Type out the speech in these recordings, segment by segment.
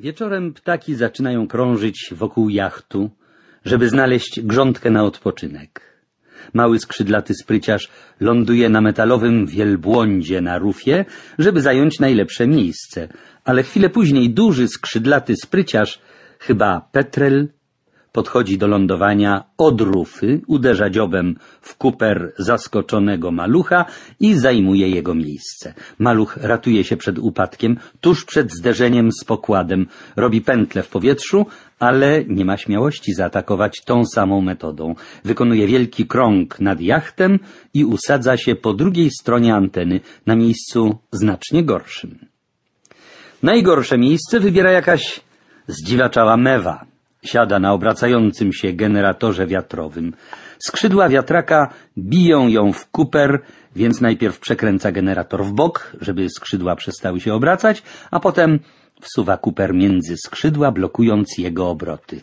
Wieczorem ptaki zaczynają krążyć wokół jachtu, żeby znaleźć grządkę na odpoczynek. Mały skrzydlaty spryciarz ląduje na metalowym wielbłądzie na rufie, żeby zająć najlepsze miejsce, ale chwilę później duży skrzydlaty spryciarz, chyba Petrel, podchodzi do lądowania od rufy, uderza dziobem w kuper zaskoczonego malucha i zajmuje jego miejsce. Maluch ratuje się przed upadkiem, tuż przed zderzeniem z pokładem, robi pętlę w powietrzu, ale nie ma śmiałości zaatakować tą samą metodą. Wykonuje wielki krąg nad jachtem i usadza się po drugiej stronie anteny, na miejscu znacznie gorszym. Najgorsze miejsce wybiera jakaś zdziwaczała mewa, Siada na obracającym się generatorze wiatrowym. Skrzydła wiatraka biją ją w kuper, więc najpierw przekręca generator w bok, żeby skrzydła przestały się obracać, a potem wsuwa kuper między skrzydła, blokując jego obroty.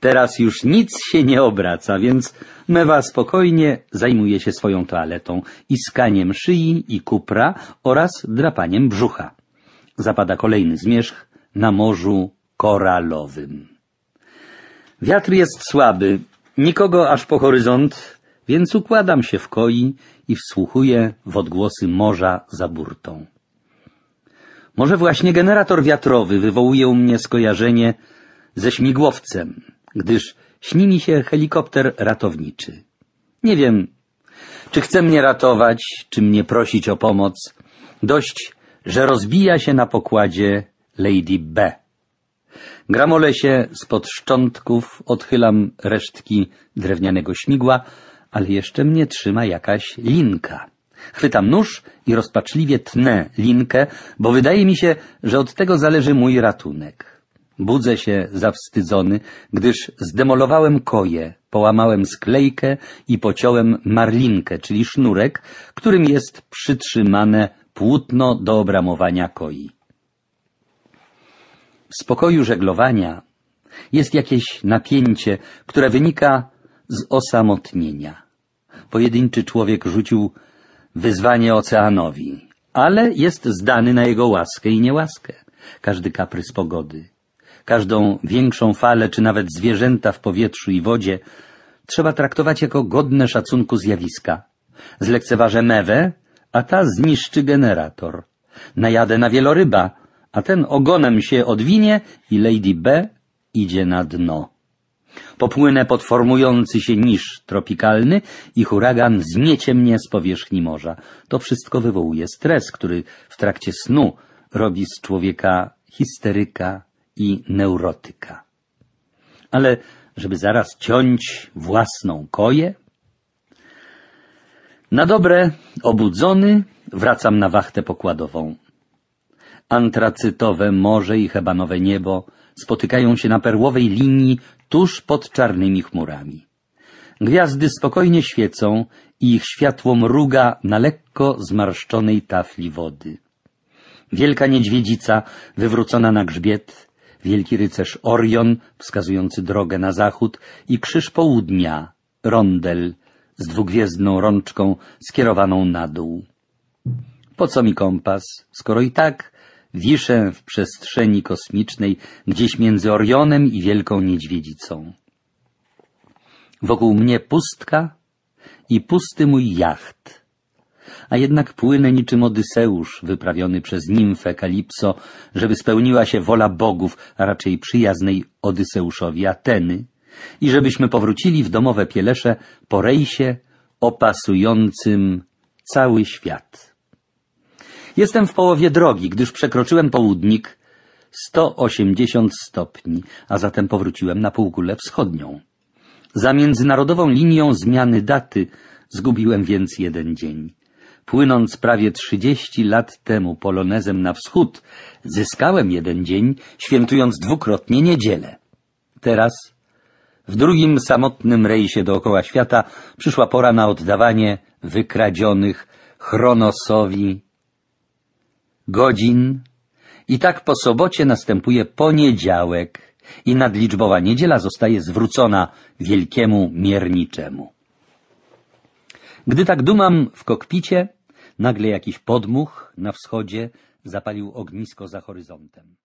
Teraz już nic się nie obraca, więc mewa spokojnie zajmuje się swoją toaletą, iskaniem szyi i kupra oraz drapaniem brzucha. Zapada kolejny zmierzch na morzu koralowym. Wiatr jest słaby, nikogo aż po horyzont, więc układam się w koi i wsłuchuję w odgłosy morza za burtą. Może właśnie generator wiatrowy wywołuje u mnie skojarzenie ze śmigłowcem, gdyż śni mi się helikopter ratowniczy. Nie wiem, czy chce mnie ratować, czy mnie prosić o pomoc. Dość, że rozbija się na pokładzie Lady B. Gramole się spod szczątków, odchylam resztki drewnianego śmigła, ale jeszcze mnie trzyma jakaś linka. Chwytam nóż i rozpaczliwie tnę linkę, bo wydaje mi się, że od tego zależy mój ratunek. Budzę się zawstydzony, gdyż zdemolowałem koje, połamałem sklejkę i pociąłem marlinkę, czyli sznurek, którym jest przytrzymane płótno do obramowania koi. W spokoju żeglowania jest jakieś napięcie, które wynika z osamotnienia. Pojedynczy człowiek rzucił wyzwanie oceanowi, ale jest zdany na jego łaskę i niełaskę. Każdy kaprys pogody, każdą większą falę, czy nawet zwierzęta w powietrzu i wodzie trzeba traktować jako godne szacunku zjawiska. Zlekceważę mewę, a ta zniszczy generator. Najadę na wieloryba, a ten ogonem się odwinie i Lady B idzie na dno. Popłynę pod formujący się niż tropikalny i huragan zmiecie mnie z powierzchni morza. To wszystko wywołuje stres, który w trakcie snu robi z człowieka histeryka i neurotyka. Ale żeby zaraz ciąć własną koję? Na dobre, obudzony, wracam na wachtę pokładową antracytowe morze i hebanowe niebo spotykają się na perłowej linii tuż pod czarnymi chmurami. Gwiazdy spokojnie świecą i ich światło mruga na lekko zmarszczonej tafli wody. Wielka niedźwiedzica wywrócona na grzbiet, wielki rycerz Orion wskazujący drogę na zachód i krzyż południa, rondel z dwugwiezdną rączką skierowaną na dół. Po co mi kompas, skoro i tak wiszę w przestrzeni kosmicznej gdzieś między Orionem i Wielką Niedźwiedzicą. Wokół mnie pustka i pusty mój jacht, a jednak płynę niczym Odyseusz wyprawiony przez nimfę Kalipso, żeby spełniła się wola bogów, a raczej przyjaznej Odyseuszowi Ateny i żebyśmy powrócili w domowe pielesze po rejsie opasującym cały świat. Jestem w połowie drogi, gdyż przekroczyłem południk 180 stopni, a zatem powróciłem na półkulę wschodnią. Za międzynarodową linią zmiany daty zgubiłem więc jeden dzień. Płynąc prawie trzydzieści lat temu polonezem na wschód, zyskałem jeden dzień, świętując dwukrotnie niedzielę. Teraz, w drugim samotnym rejsie dookoła świata, przyszła pora na oddawanie wykradzionych Chronosowi godzin i tak po sobocie następuje poniedziałek i nadliczbowa niedziela zostaje zwrócona wielkiemu mierniczemu. Gdy tak dumam w kokpicie, nagle jakiś podmuch na wschodzie zapalił ognisko za horyzontem.